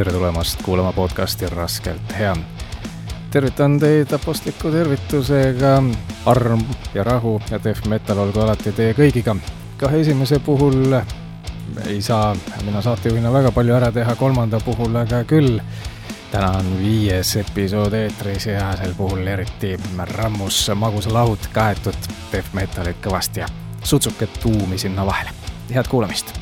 tere tulemast kuulama podcasti Raskelt hea. tervitan teid apostliku tervitusega. arm ja rahu ja death metal olgu alati teie kõigiga. kahe esimese puhul ei saa mina saatejuhina väga palju ära teha, kolmanda puhul aga küll. täna on viies episood eetris ja sel puhul eriti rammus magusalaud kaetud death metalit kõvasti ja sutsuke tuumi sinna vahele. head kuulamist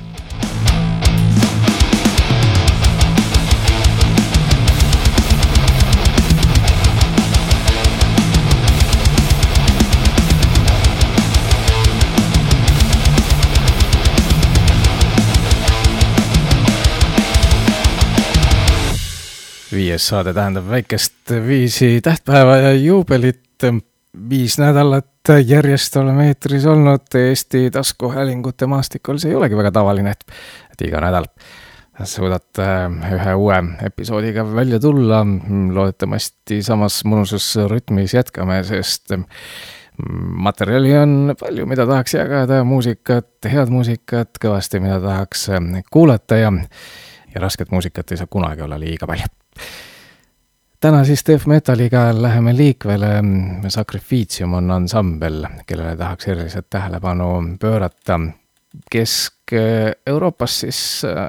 viies saade tähendab väikest viisi tähtpäeva ja juubelit. viis nädalat järjest oleme eetris olnud Eesti taskuhäälingute maastikul, see ei olegi väga tavaline, et, et iga nädal suudate ühe uue episoodiga välja tulla. loodetavasti samas mõnusas rütmis jätkame, sest materjali on palju, mida tahaks jagada, muusikat, head muusikat kõvasti, mida tahaks kuulata ja, ja rasket muusikat ei saa kunagi olla liiga palju täna siis Death Metaliga läheme liikvele, Sacrificium on ansambel, kellele tahaks eriliselt tähelepanu pöörata. Kesk-Euroopas siis äh,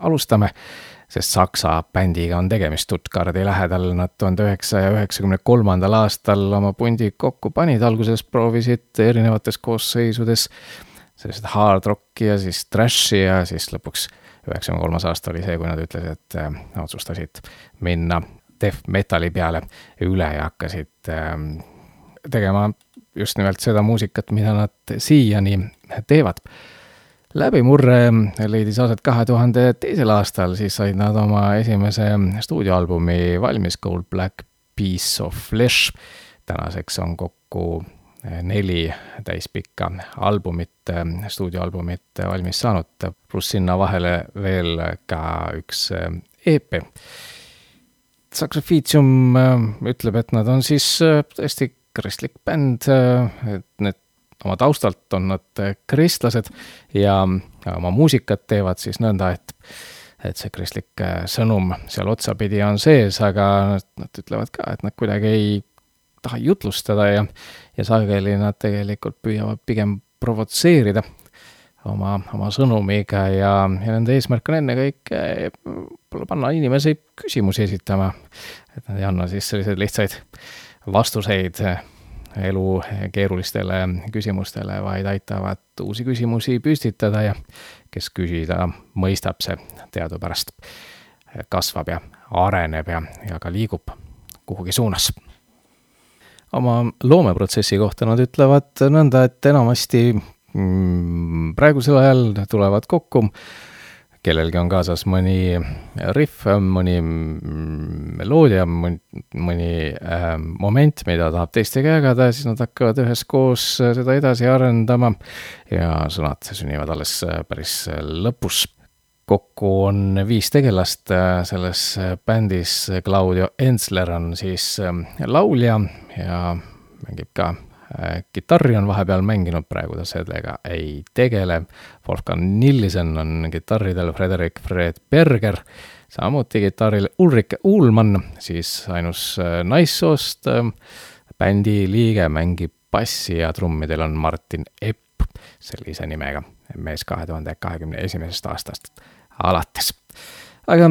alustame, sest Saksa bändiga on tegemist. Stuttgardi lähedal, nad tuhande üheksasaja üheksakümne kolmandal aastal oma pundi kokku panid, alguses proovisid erinevates koosseisudes sellised hard rock'i ja siis trash'i ja siis lõpuks üheksakümne kolmas aasta oli see, kui nad ütlesid, et äh, otsustasid minna death metali peale üle ja hakkasid äh, tegema just nimelt seda muusikat, mida nad siiani teevad. läbimurre leidis aset kahe tuhande teisel aastal, siis said nad oma esimese stuudioalbumi valmis, Gold Black Piece of Flesh. tänaseks on kokku neli täispikka albumit, stuudioalbumit valmis saanud, pluss sinna vahele veel ka üks EP. Sacrificium ütleb, et nad on siis tõesti kristlik bänd, et need oma taustalt on nad kristlased ja oma muusikat teevad siis nõnda, et et see kristlik sõnum seal otsapidi on sees, aga nad ütlevad ka, et nad kuidagi ei taha jutlustada ja, ja sageli nad tegelikult püüavad pigem provotseerida oma, oma sõnumiga ja, ja nende eesmärk on ennekõike võib-olla panna inimesi küsimusi esitama. et nad ei anna siis selliseid lihtsaid vastuseid elu keerulistele küsimustele, vaid aitavad uusi küsimusi püstitada ja kes küsida mõistab, see teadupärast kasvab ja areneb ja, ja ka liigub kuhugi suunas oma loomeprotsessi kohta. Nad ütlevad nõnda, et enamasti mm, praegusel ajal tulevad kokku, kellelgi on kaasas mõni rihv, mõni mm, meloodia, mõni, äh, moment, mida tahab teistega jagada ja siis nad hakkavad üheskoos seda edasi arendama ja sõnad sünnivad alles päris lõpus kokku on viis tegelast äh, selles äh, bändis. Claudio Ensler on siis ähm, laulja ja mängib ka äh, kitarri on vahepeal mänginud, praegu ta sellega ei tegele. Wolfgang Nillisen on kitarridel, Frederik Fred Berger, samuti kitarril Ulrike Uulmann, siis ainus naissoost bändi liige, mängib bassi ja trummidel on Martin Epp, sellise nimega mees kahe tuhande kahekümne esimesest aastast alates. aga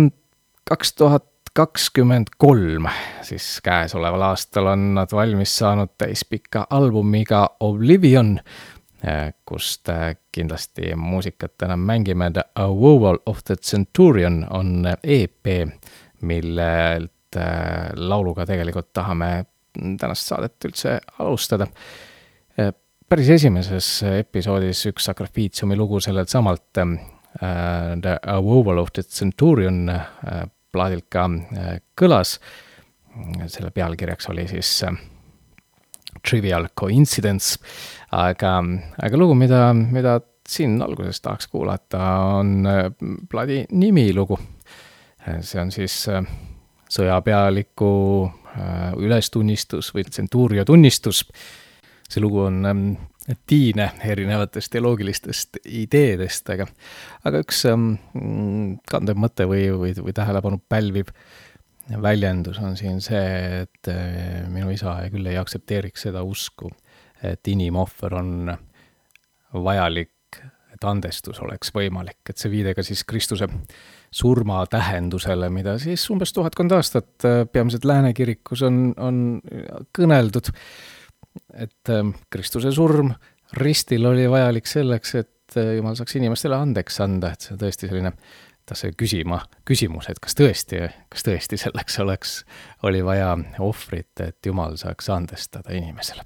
kaks tuhat kakskümmend kolm, siis käesoleval aastal on nad valmis saanud täispika albumiga Oblivion, kust kindlasti muusikat enam mängime. The Avowal of the Centurion on EP, millelt lauluga tegelikult tahame tänast saadet üldse alustada. päris esimeses episoodis üks Sacrificiumi lugu sellelt samalt the Avowal of the Centurion äh, plaadilt ka äh, kõlas. selle pealkirjaks oli siis Trivial Coincidence, aga, aga lugu, mida, mida siin alguses tahaks kuulata, on plaadi nimilugu. see on siis sõjapealiku ülestunnistus või tsentuuria tunnistus. See lugu on tiine erinevatest teoloogilistest ideedest, aga, aga üks ähm, kandev mõte või, või, või tähelepanu pälviv väljendus on siin see, et äh, minu isa küll ei aktsepteeriks seda usku, et inimohver on vajalik, et andestus oleks võimalik, et see viide ka siis Kristuse surma tähendusele, mida siis umbes tuhatkond aastat äh, peamiselt Lääne kirikus on, on kõneldud et ähm, Kristuse surm ristil oli vajalik selleks, et äh, Jumal saaks inimestele andeks anda, et see on tõesti selline, ta sai küsima küsimuse, et kas tõesti, kas tõesti selleks oleks, oli vaja ohvrit, et Jumal saaks andestada inimesele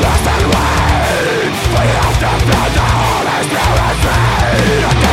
lost and weak We have to build the Holy Spirit's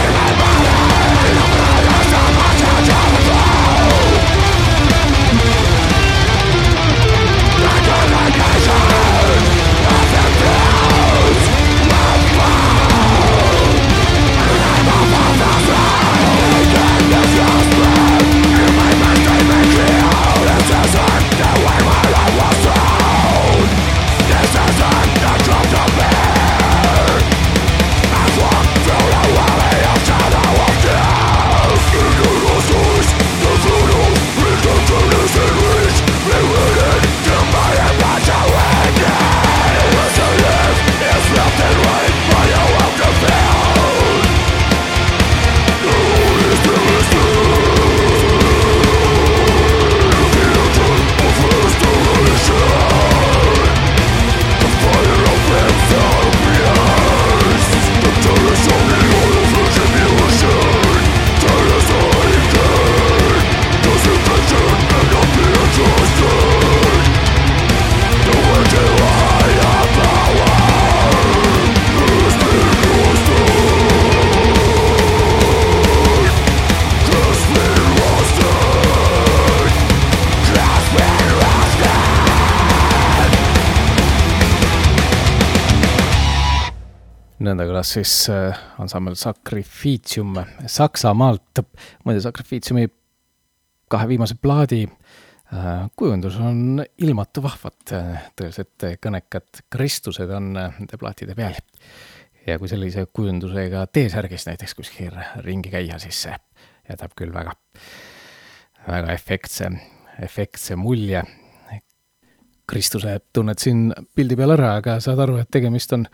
nõnda kõlas siis äh, ansambel Sacrificium Saksamaalt. muide, Sacrificiumi kahe viimase plaadi äh, kujundus on ilmatu vahvad, tõeliselt kõnekad kristused on nende plaatide peal. ja kui sellise kujundusega T-särgis näiteks kuskil ringi käia, siis see jätab küll väga, väga efektse, efektse mulje Kristuse tunned siin pildi peal ära, aga saad aru, et tegemist on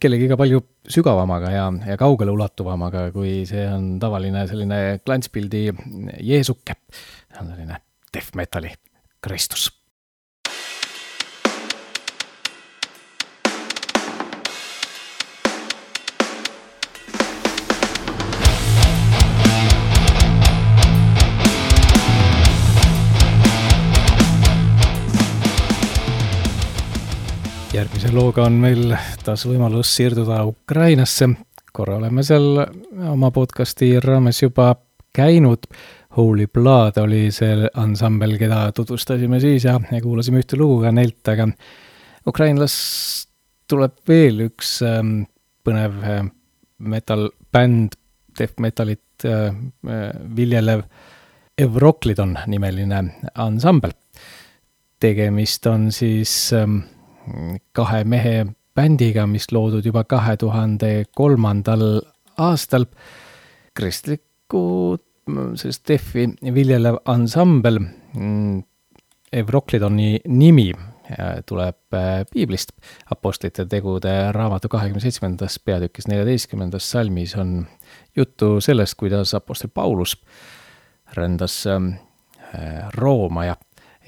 kellegiga palju sügavamaga ja, ja kaugele ulatuvamaga, kui see on tavaline selline klantspildi Jeesuke. see on selline death metali Kristus järgmise looga on meil taas võimalus siirduda Ukrainasse. korra oleme seal oma podcasti raames juba käinud. Holy Blood oli see ansambel, keda tutvustasime siis ja, ja kuulasime ühte lugu ka neilt, aga ukrainlast tuleb veel üks ähm, põnev äh, metal-bänd, death metalit äh, äh, viljelev Evroklidon nimeline ansambel. tegemist on siis ähm, kahe mehe bändiga, mis loodud juba kahe tuhande kolmandal aastal. kristlikku sellist defi viljelev ansambel, mm, Evroklidoni nimi tuleb äh, piiblist. Apostlite tegude raamatu kahekümne seitsmendas peatükis neljateistkümnendas salmis on juttu sellest, kuidas Apostel Paulus rändas äh, Rooma ja,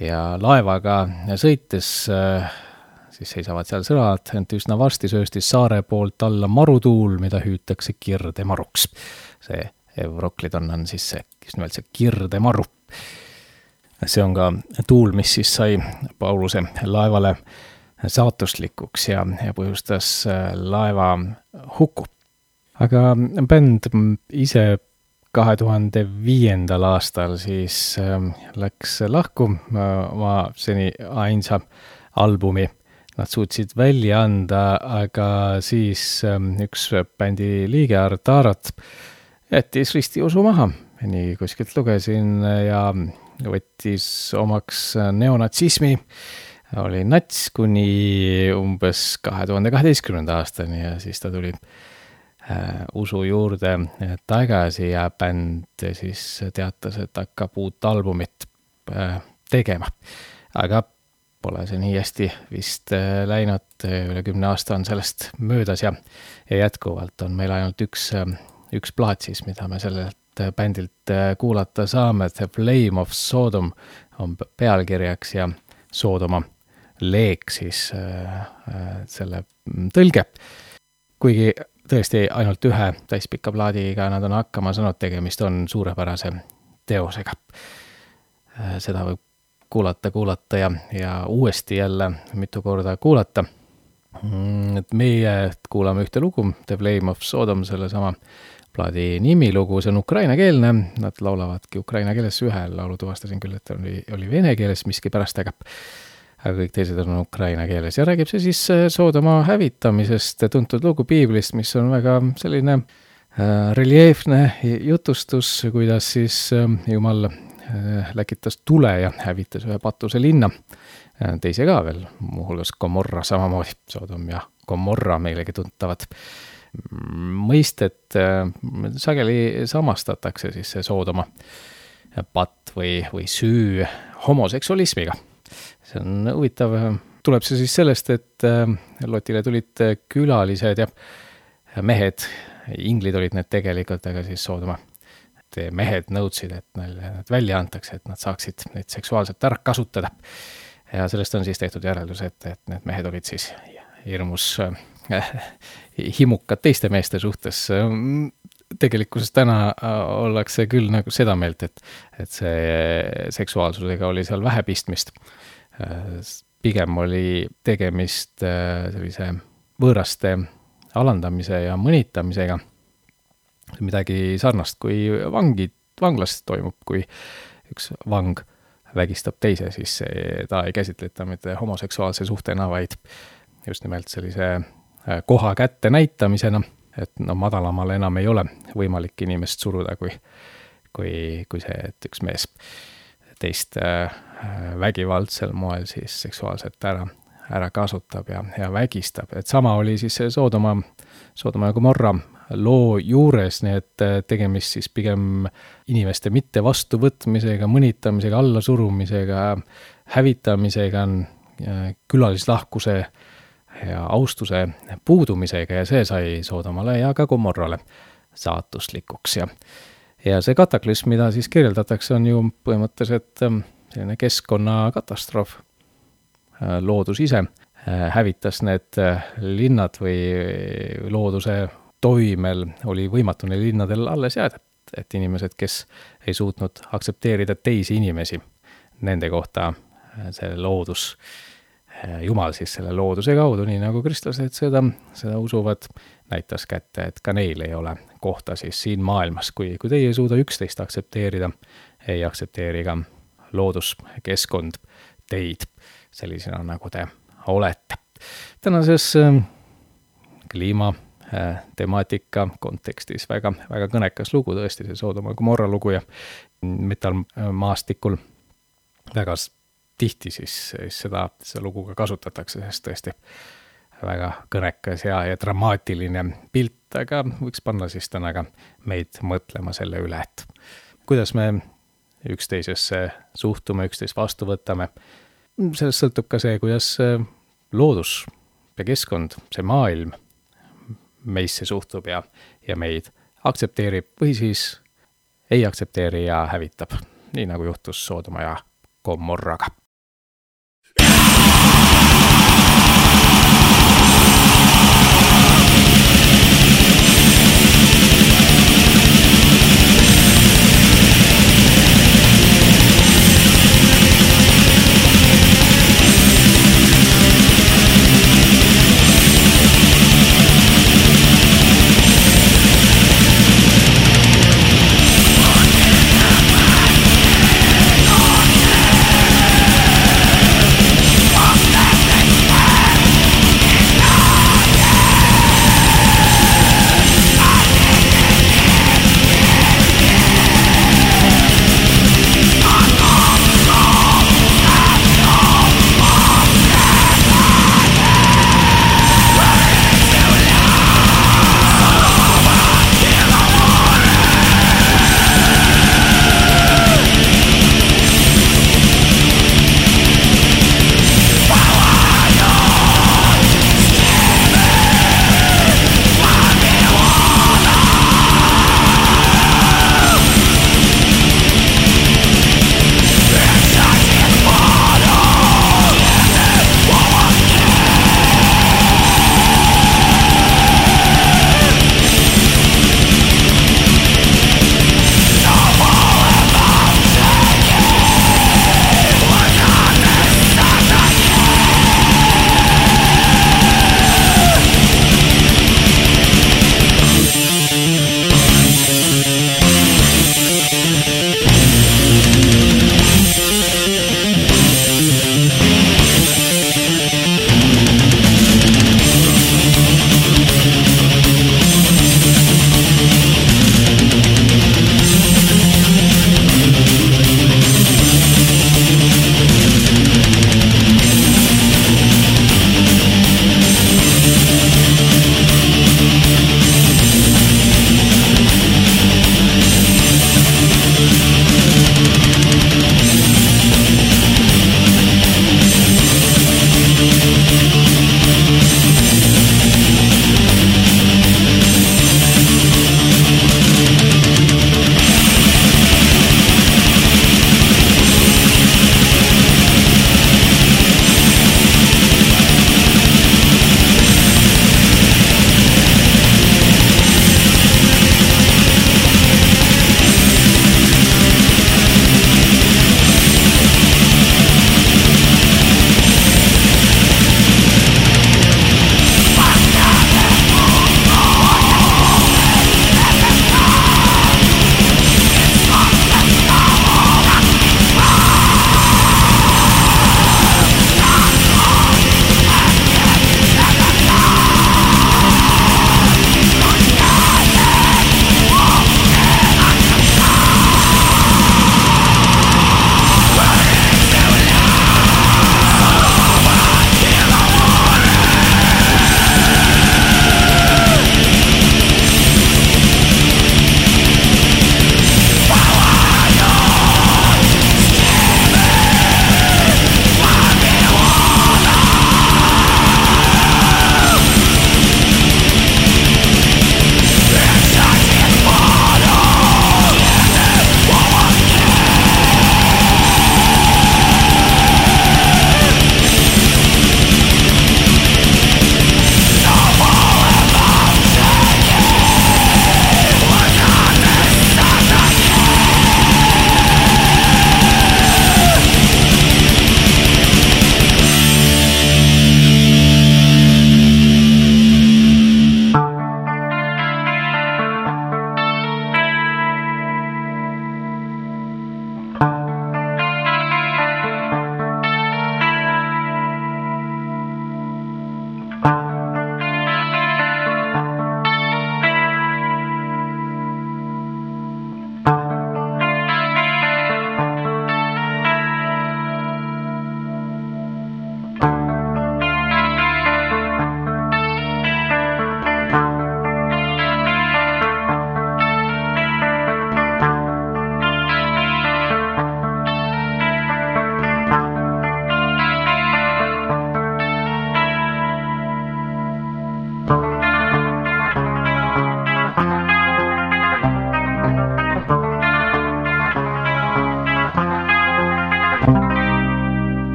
ja laevaga sõites äh, siis seisavad seal sõnad, ent üsna varsti sööstis saare poolt alla marutuul, mida hüütakse kirdemaruks. see Evroklidon on siis see, just nimelt see kirdemaru. see on ka tuul, mis siis sai Pauluse laevale saatuslikuks ja, ja põhjustas äh, laeva huku. aga bänd ise kahe tuhande viiendal aastal siis äh, läks lahku äh, oma seni ainsa albumi nad suutsid välja anda, aga siis ähm, üks bändi liige, Artarat, jättis ristiusu maha, nii kuskilt lugesin ja võttis omaks neonatsismi, oli nats kuni umbes kahe tuhande kaheteistkümnenda aastani ja siis ta tuli äh, usu juurde tagasi ja bänd siis teatas, et hakkab uut albumit äh, tegema. aga pole see nii hästi vist äh, läinud, üle kümne aasta on sellest möödas ja, ja jätkuvalt on meil ainult üks, äh, üks plaat siis, mida me sellelt äh, bändilt kuulata saame, The Flame of Sodom on pealkirjaks ja Sodoma leek siis selle tõlge. kuigi tõesti ainult ühe täispika plaadiga nad on hakkama saanud, tegemist on suurepärase teosega. seda võib kuulata, kuulata ja, ja uuesti jälle mitu korda kuulata. Mm, et meie kuulame ühte lugu, The Flame of Sodom, sellesama plaadi nimilugu, see on ukrainakeelne, nad laulavadki ukraina keeles, ühe laulu tuvastasin küll, et oli, oli vene keeles miskipärast, aga aga kõik teised on ukraina keeles ja räägib see siis äh, Soodoma hävitamisest, tuntud lugu piiblist, mis on väga selline äh, reljeefne jutustus, kuidas siis äh, jumal läkitas tule ja hävitas ühe patuse linna. Äh, teise ka veel, muuhulgas Gomorra samamoodi, Sodom ja Gomorra meilegi tuntavad mõistet äh, sageli samastatakse siis see Soodoma patt või, või süü homoseksualismiga. see on huvitav, tuleb see siis sellest, et Lotile tulid külalised ja mehed, inglid olid need tegelikult, aga siis Soodoma et mehed nõudsid, et neile nad välja antakse, et nad saaksid neid seksuaalselt ära kasutada. ja sellest on siis tehtud järeldus, et, et need mehed olid siis hirmus äh, himukad teiste meeste suhtes. tegelikkuses täna äh, ollakse küll nagu seda meelt, et, et see seksuaalsusega oli seal vähe pistmist. Äh, pigem oli tegemist äh, sellise võõraste alandamise ja mõnitamisega midagi sarnast, kui vangid, vanglas toimub, kui üks vang vägistab teise, siis seda ei käsitleta mitte homoseksuaalse suhtena, vaid just nimelt sellise koha kätte näitamisena, et no madalamale enam ei ole võimalik inimest suruda, kui, kui, kui see, et üks mees teist vägivaldsel moel siis seksuaalselt ära, ära kasutab ja, ja vägistab, et sama oli siis Soodoma, Soodoma ja Gomorra loo juures, nii et äh, tegemist siis pigem inimeste mitte vastuvõtmisega, mõnitamisega, allasurumisega, hävitamisega, äh, külalislahkuse ja austuse puudumisega ja see sai Soodomale ja ka Gomorrale saatuslikuks ja ja see kataklüsm, mida siis kirjeldatakse, on ju põhimõtteliselt ähm, selline keskkonnakatastroof. Äh, loodus ise hävitas need linnad või looduse toimel oli võimatu neil linnadel alles jääda, et inimesed, kes ei suutnud aktsepteerida teisi inimesi, nende kohta äh, see loodus, äh, Jumal siis selle looduse kaudu, nii nagu kristlased seda, seda usuvad, näitas kätte, et ka neil ei ole kohta siis siin maailmas, kui, kui teie ei suuda üksteist aktsepteerida, ei aktsepteeri ka looduskeskkond teid sellisena, nagu te olete. tänases äh, kliima temaatika kontekstis väga, väga kõnekas lugu tõesti, see Soodoma Gomorra lugu ja metallmaastikul väga tihti siis, siis seda, seda lugu ka kasutatakse, sest tõesti väga kõnekas ja, ja dramaatiline pilt, aga võiks panna siis täna ka meid mõtlema selle üle, et kuidas me üksteisesse suhtume, üksteist vastu võtame. sellest sõltub ka see, kuidas loodus ja keskkond, see maailm meisse suhtub ja, ja meid aktsepteerib või siis ei aktsepteeri ja hävitab, nii nagu juhtus Soodoma ja Gomorraga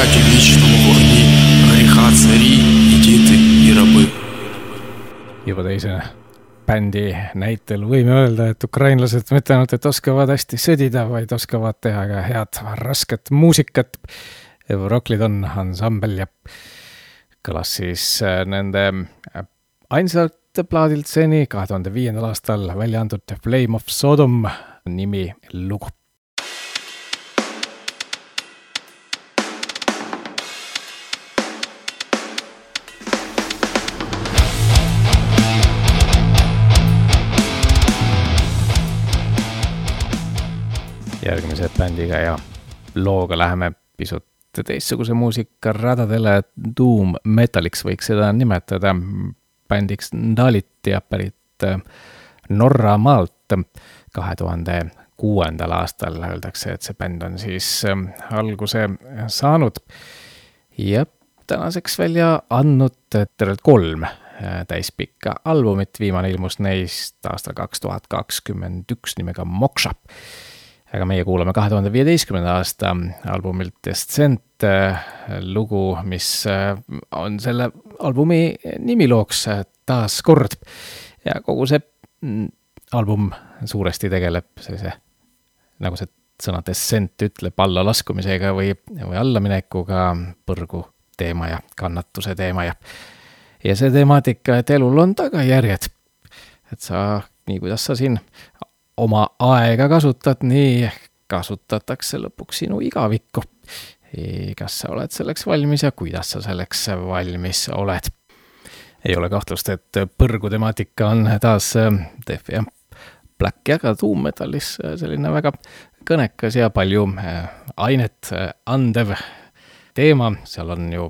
Прощать вечному вогни греха цари и діти и рабы. juba teise bändi näitel võime öelda, et ukrainlased mitte ainult, et oskavad hästi sõdida, vaid oskavad teha ka head rasket muusikat. Euroklidon ansambel ja kõlas siis äh, nende äh, ainsalt plaadilt seni kahe tuhande viiendal aastal välja antud Flame of Sodom nimi lugu järgmise bändiga ja looga läheme pisut teistsuguse muusika radadele. Doom Metaliks võiks seda nimetada, bändiks Dalitia pärit äh, Norra maalt. kahe tuhande kuuendal aastal öeldakse, et see bänd on siis äh, alguse saanud ja tänaseks välja andnud tervelt kolm äh, täispikka albumit, viimane ilmus neist aastal kaks tuhat kakskümmend üks nimega Moksha aga meie kuulame kahe tuhande viieteistkümnenda aasta albumilt Descent äh, lugu, mis äh, on selle albumi nimilooks äh, taas kord. ja kogu see mm, album suuresti tegeleb sellise, nagu see sõna Descent ütleb, allalaskumisega või, või allaminekuga, põrgu teema ja kannatuse teema ja ja see temaatika, et elul on tagajärjed. et sa, nii kuidas sa siin oma aega kasutad, nii kasutatakse lõpuks sinu igavikku. kas sa oled selleks valmis ja kuidas sa selleks valmis oled? ei ole kahtlust, et põrgu temaatika on taas Def ja Black ja ka Doom Metalis selline väga kõnekas ja palju äh, ainet äh, andev teema, seal on ju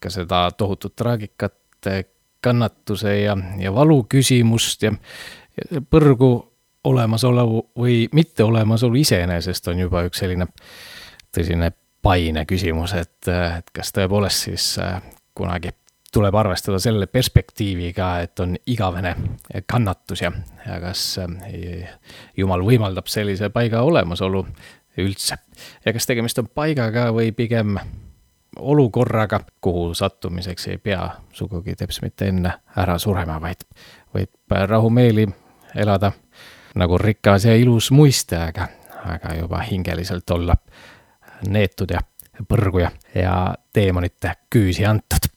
ka seda tohutut traagikat, äh, kannatuse ja, ja valu küsimust ja, ja põrgu olemasolu või mitteolemasolu iseenesest on juba üks selline tõsine paine küsimus, et, et kas tõepoolest siis äh, kunagi tuleb arvestada selle perspektiiviga, et on igavene kannatus ja, ja kas äh, jumal võimaldab sellise paiga olemasolu üldse. ja kas tegemist on paigaga või pigem olukorraga, kuhu sattumiseks ei pea sugugi teps mitte enne ära surema, vaid võib rahumeeli elada nagu rikas ja ilus muiste, aga, aga juba hingeliselt olla neetud ja põrgu ja, ja teemonite küüsi antud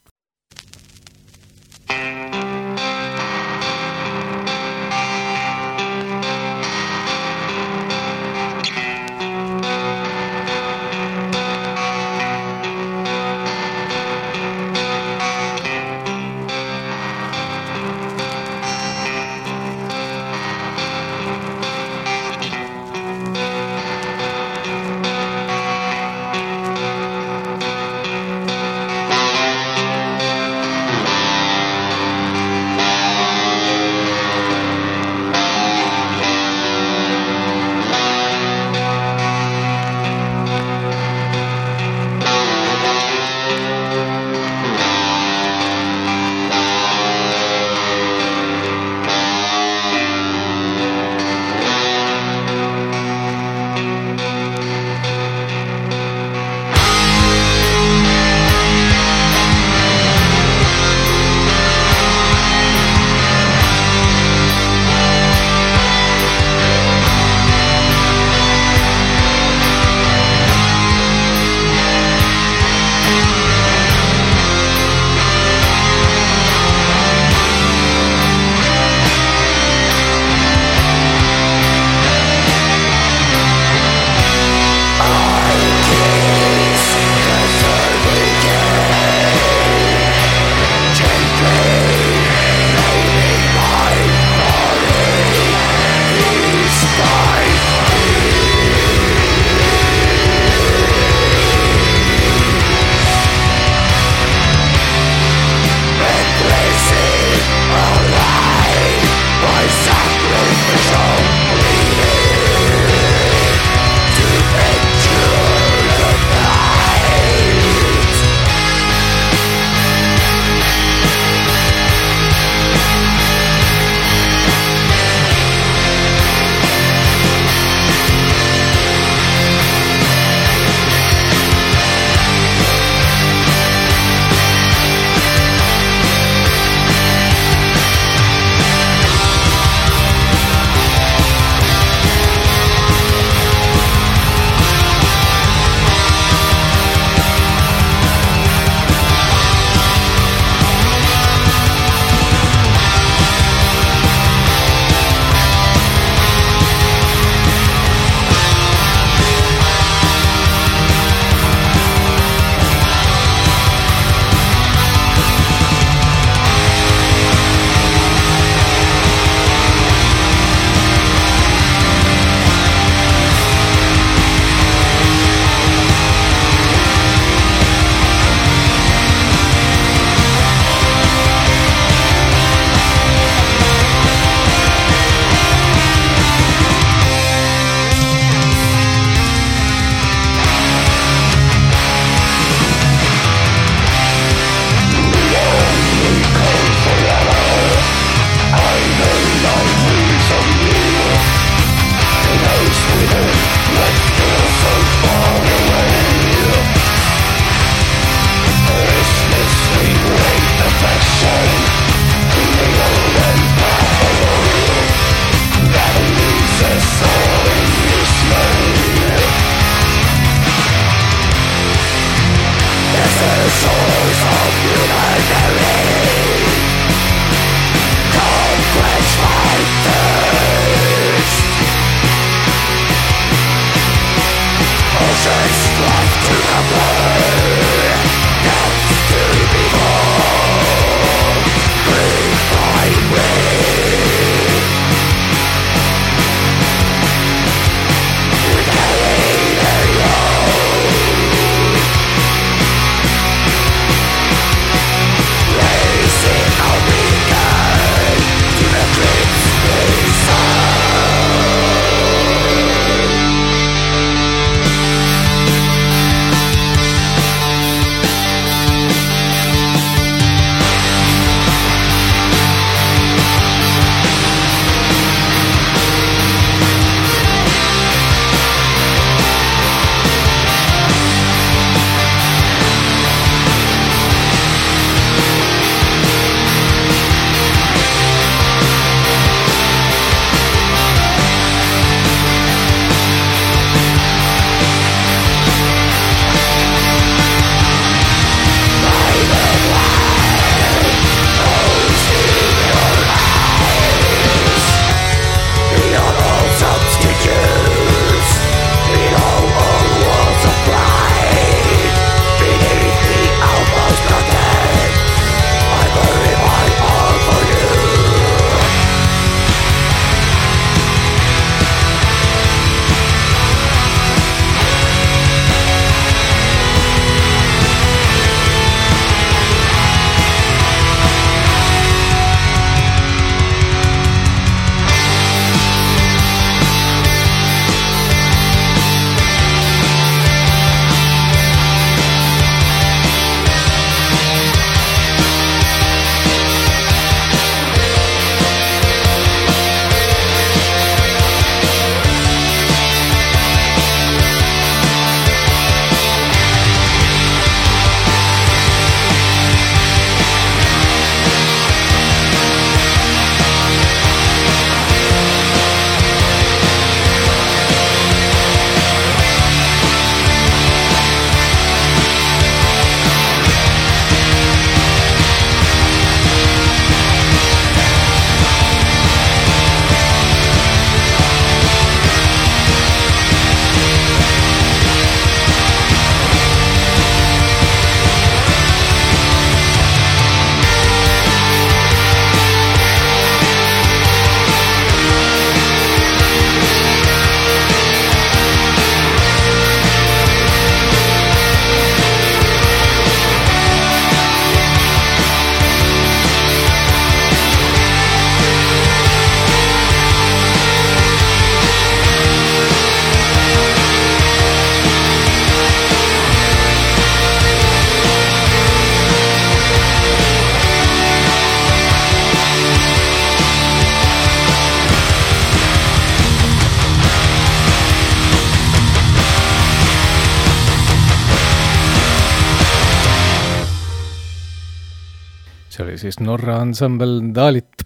siis Norra ansambel Dalit.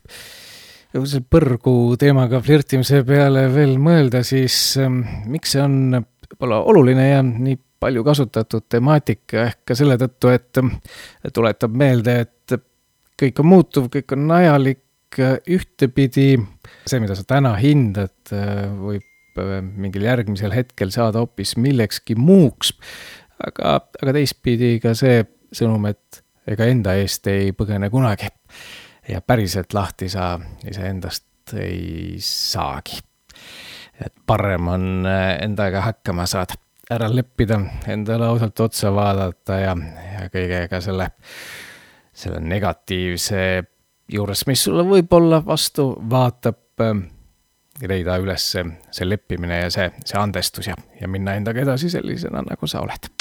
põrgu teemaga flirtimise peale veel mõelda, siis ähm, miks see on võib-olla oluline ja nii palju kasutatud temaatika ehk ka selle tõttu, et ähm, tuletab meelde, et kõik on muutuv, kõik on ajalik, ühtepidi see, mida sa täna hindad, äh, võib äh, mingil järgmisel hetkel saada hoopis millekski muuks, aga, aga teistpidi ka see sõnum, et ega enda eest ei põgene kunagi. ja päriselt lahti sa iseendast ei saagi. et parem on äh, endaga hakkama saada, ära leppida, endale ausalt otsa vaadata ja, ja kõigega selle, selle negatiivse juures, mis sulle võib-olla vastu vaatab, ähm, leida üles see leppimine ja see, see andestus ja, ja minna endaga edasi sellisena, nagu sa oled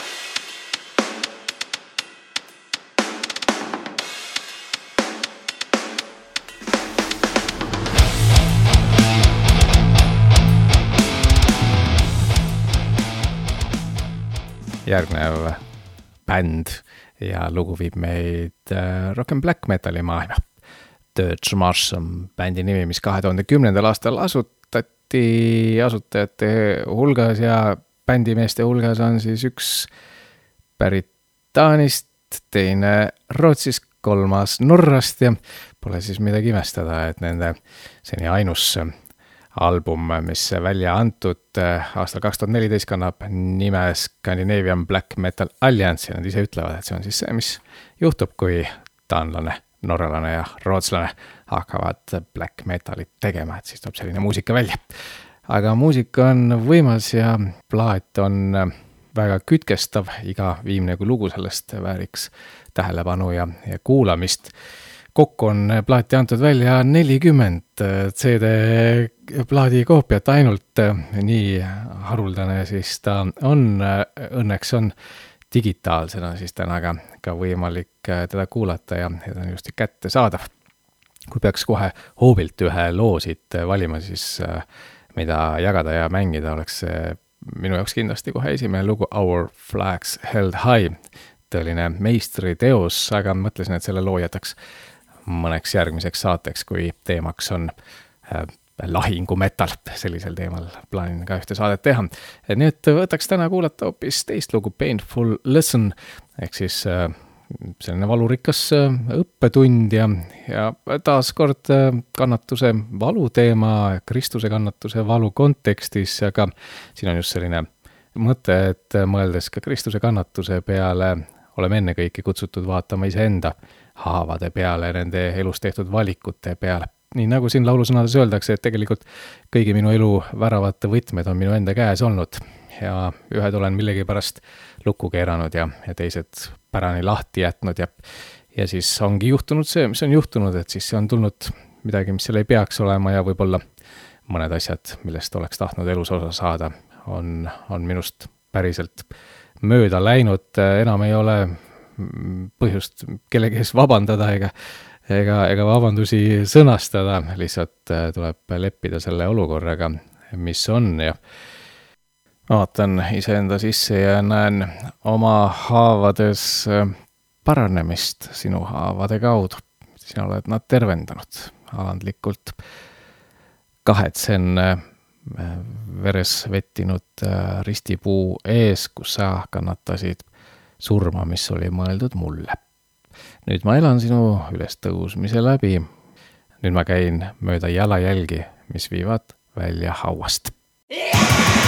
järgnev bänd ja lugu viib meid äh, rock n black metali maailma. Dirge Marsh on bändi nimi, mis kahe tuhande kümnendal aastal asutati asutajate hulgas ja bändimeeste hulgas on siis üks pärit Taanist, teine Rootsist, kolmas Norrast ja pole siis midagi imestada, et nende seni ainus album, mis välja antud äh, aastal kaks tuhat neliteist, kannab nime Scandinavian Black Metal Alliance ja nad ise ütlevad, et see on siis see, mis juhtub, kui taanlane, norralane ja rootslane hakkavad black metalit tegema, et siis tuleb selline muusika välja. aga muusika on võimas ja plaat on äh, väga kütkestav, iga viimne lugu sellest vääriks tähelepanu ja, ja kuulamist kokku on plaati antud välja nelikümmend äh, CD-plaadi koopiat ainult, äh, nii haruldane siis ta on, õnneks on digitaalsena siis täna ka, ka võimalik teda kuulata ja, ja ta on ilusti kättesaadav. kui peaks kohe hoobilt ühe loo siit valima, siis mida jagada ja mängida, oleks see minu jaoks kindlasti kohe esimene lugu Our Flags Held High. tõeline meistriteos, aga mõtlesin, et selle loo jätaks mõneks järgmiseks saateks, kui teemaks on äh, lahingumetall, sellisel teemal plaanin ka ühte saadet teha. et võtaks täna kuulata hoopis teist lugu, Painful Lesson, ehk siis äh, selline valurikas äh, õppetund ja, ja taaskord kannatuse valu teema, Kristuse kannatuse valu kontekstis, aga siin on just selline mõte, et mõeldes ka Kristuse kannatuse peale, oleme ennekõike kutsutud vaatama iseenda haavade peale, nende elus tehtud valikute peale. nii nagu siin laulusõnades öeldakse, et tegelikult kõigi minu elu väravate võtmed on minu enda käes olnud ja ühed olen millegipärast lukku keeranud ja, ja teised pärani lahti jätnud ja ja siis ongi juhtunud see, mis on juhtunud, et siis on tulnud midagi, mis seal ei peaks olema ja võib-olla mõned asjad, millest oleks tahtnud elus osa saada, on, on minust päriselt mööda läinud, enam ei ole põhjust kellegi ees vabandada ega, ega, ega vabandusi sõnastada, lihtsalt äh, tuleb leppida selle olukorraga, mis on ja vaatan iseenda sisse ja näen oma haavades äh, paranemist sinu haavade kaudu. sina oled nad tervendanud alandlikult. kahetsen äh, veres vettinud ristipuu ees, kus sa kannatasid surma, mis oli mõeldud mulle. nüüd ma elan sinu ülestõusmise läbi. nüüd ma käin mööda jalajälgi, mis viivad välja hauast yeah!.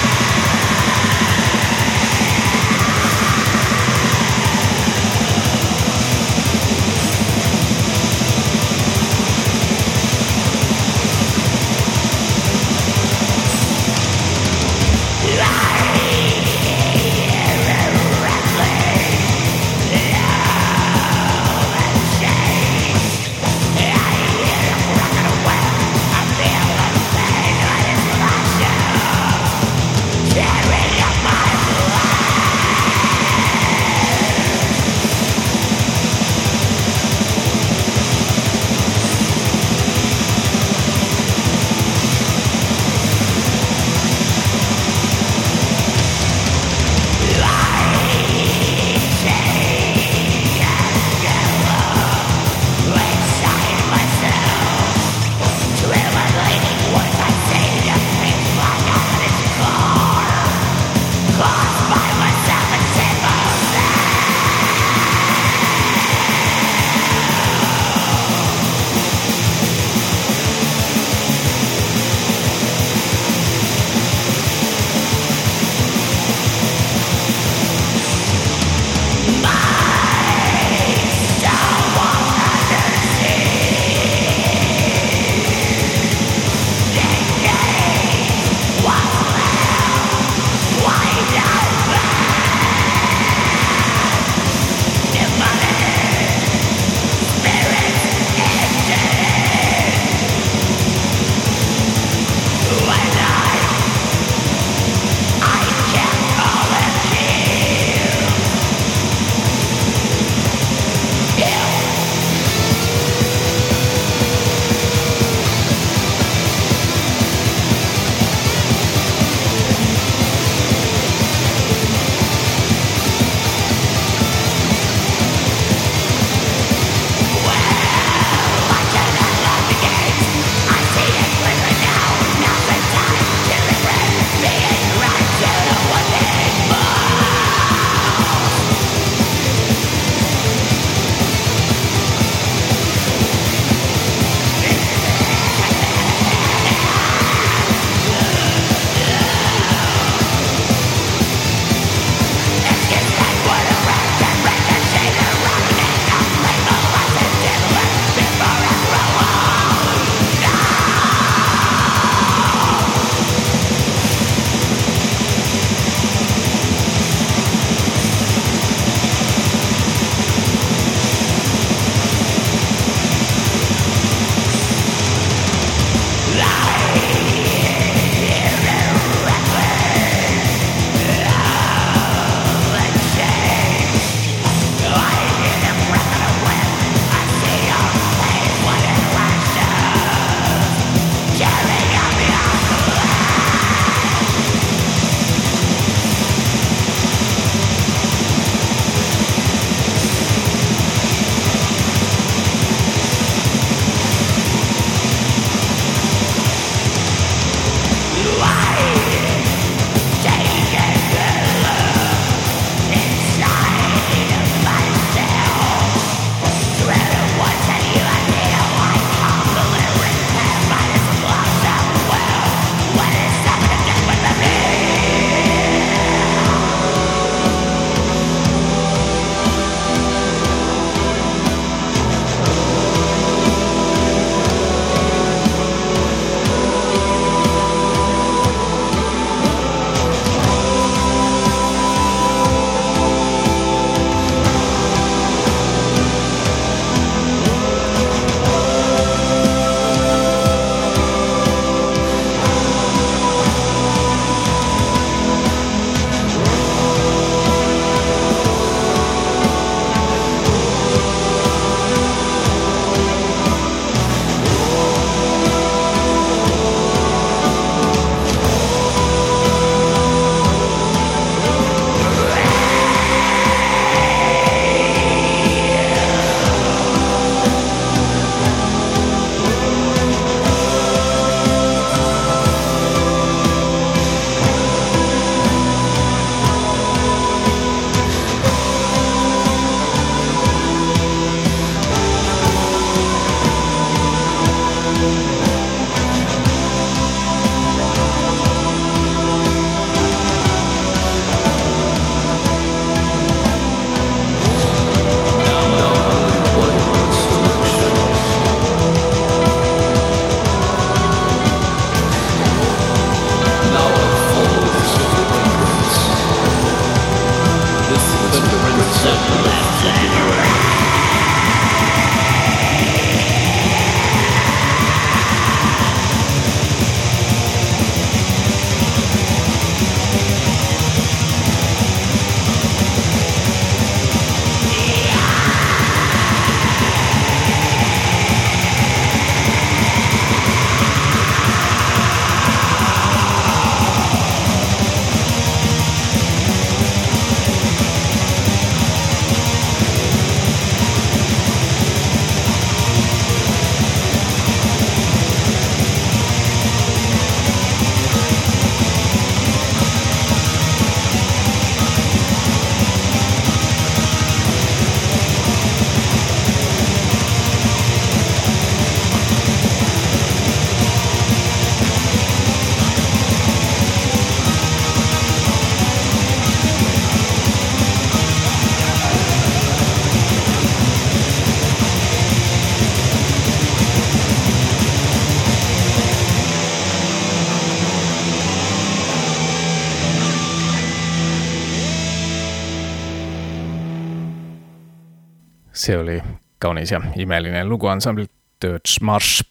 See oli kaunis ja imeline lugu ansamblilt Dirge Marsh.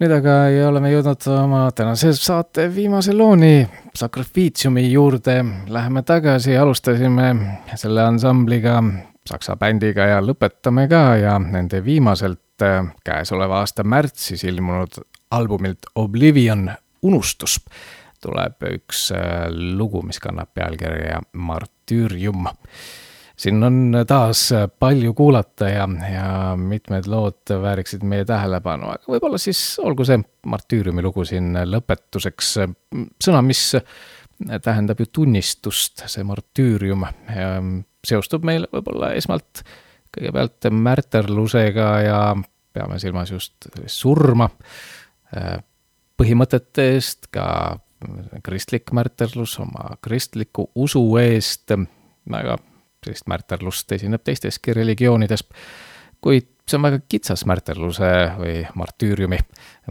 nüüd aga oleme jõudnud oma tänase saate viimase looni, Sacrificiumi juurde. Läheme tagasi, alustasime selle ansambliga, saksa bändiga ja lõpetame ka ja nende viimaselt äh, käesoleva aasta märtsis ilmunud albumilt Oblivion, unustus, tuleb üks äh, lugu, mis kannab pealkirja Martüürium siin on taas palju kuulata ja, ja mitmed lood vääriksid meie tähelepanu, aga võib-olla siis olgu see martüüriumi lugu siin lõpetuseks. sõna, mis tähendab ju tunnistust, see martüürium seostub meil võib-olla esmalt kõigepealt märterlusega ja peame silmas just surma, põhimõtete eest, ka kristlik märterlus oma kristliku usu eest, aga sellist märterlust esineb teisteski religioonides, kuid see on väga kitsas märterluse või martüüriumi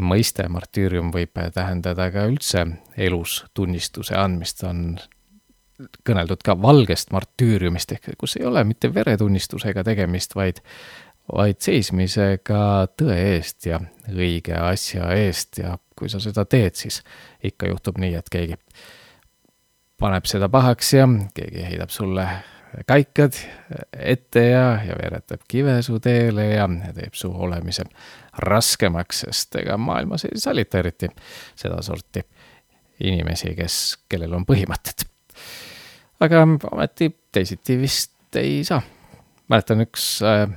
mõiste, martüürium võib tähendada ka üldse elus tunnistuse andmist, on kõneldud ka valgest martüüriumist, ehk kus ei ole mitte veretunnistusega tegemist, vaid, vaid seismisega tõe eest ja õige asja eest. ja kui sa seda teed, siis ikka juhtub nii, et keegi paneb seda pahaks ja keegi heidab sulle kaikad ette ja, ja veeretab kive su teele ja teeb su olemise raskemaks, sest ega maailmas ei salita eriti sedasorti inimesi, kes, kellel on põhimõtted. aga ometi teisiti vist ei saa. mäletan, üks äh,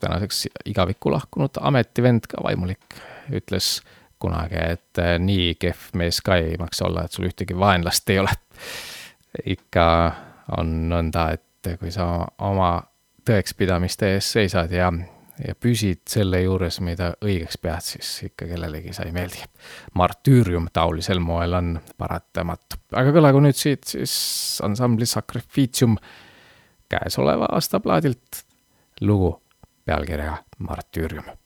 tänaseks igavikku lahkunud ametivend, ka vaimulik, ütles kunagi, et äh, nii kehv mees ka ei maksa olla, et sul ühtegi vaenlast ei ole. ikka on nõnda, et et kui sa oma tõekspidamiste ees seisad ja, ja püsid selle juures, mida õigeks pead, siis ikka kellelegi sa ei meeldi. martüürium taolisel moel on paratamatu. aga kõlagu nüüd siit siis ansambli Sacrificium käesoleva aasta plaadilt lugu pealkirjaga Martüürium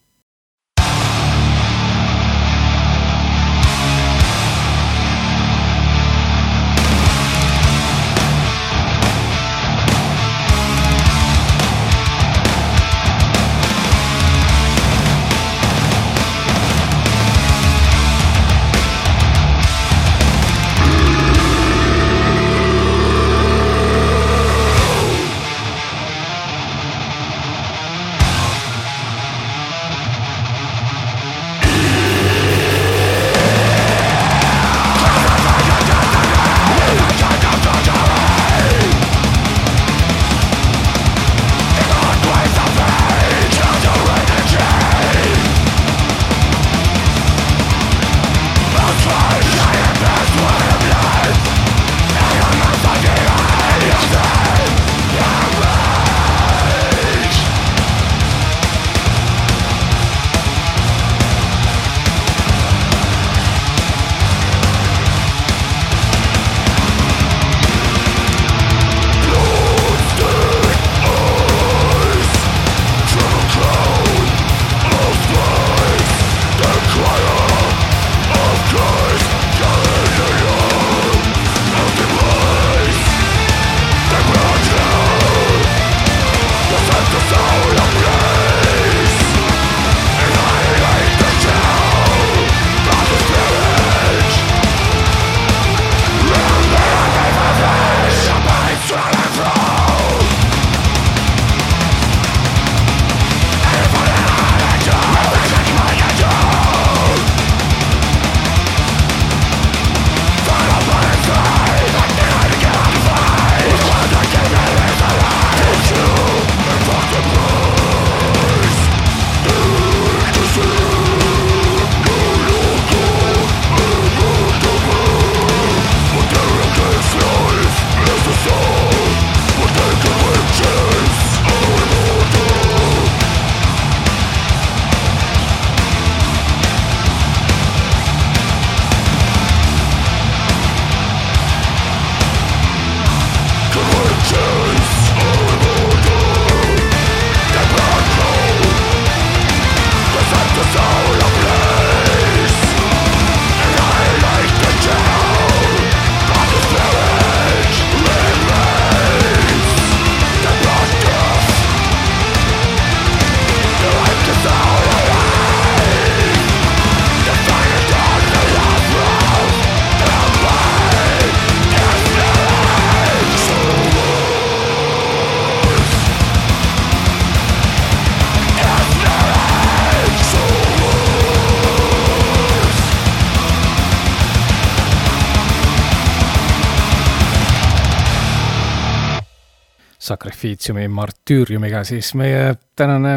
Sacrificiumi martüüriumiga, siis meie tänane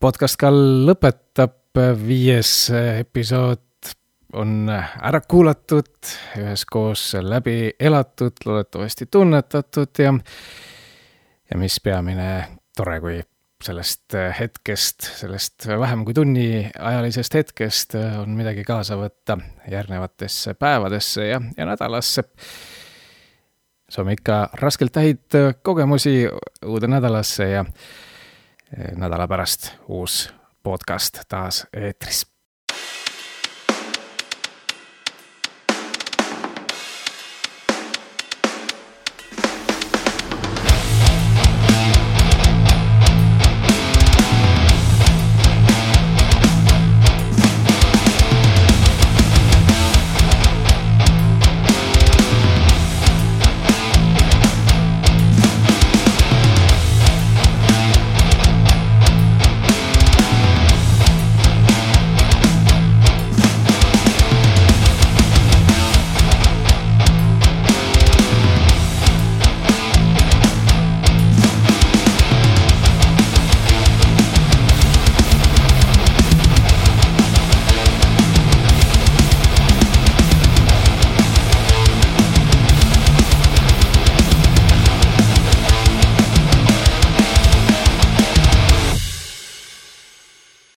podcast ka lõpetab, viies episood on ära kuulatud, üheskoos läbi elatud, loodetavasti tunnetatud ja ja mis peamine, tore, kui sellest hetkest, sellest vähem kui tunniajalisest hetkest on midagi kaasa võtta järgnevatesse päevadesse ja, ja nädalasse. Soovime ikka raskelt häid kogemusi uude nädalasse ja nädala pärast uus podcast taas eetris